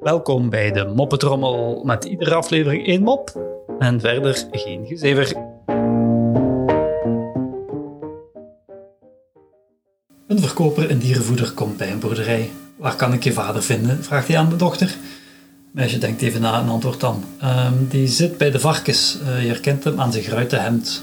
Welkom bij de Moppetrommel met iedere aflevering één mop en verder geen gezever. Een verkoper in dierenvoeder komt bij een boerderij. Waar kan ik je vader vinden? vraagt hij aan de dochter. Meisje denkt even na en antwoordt dan. "Ehm, die zit bij de varkens. Eh, je herkent hem aan zijn geruite hemd.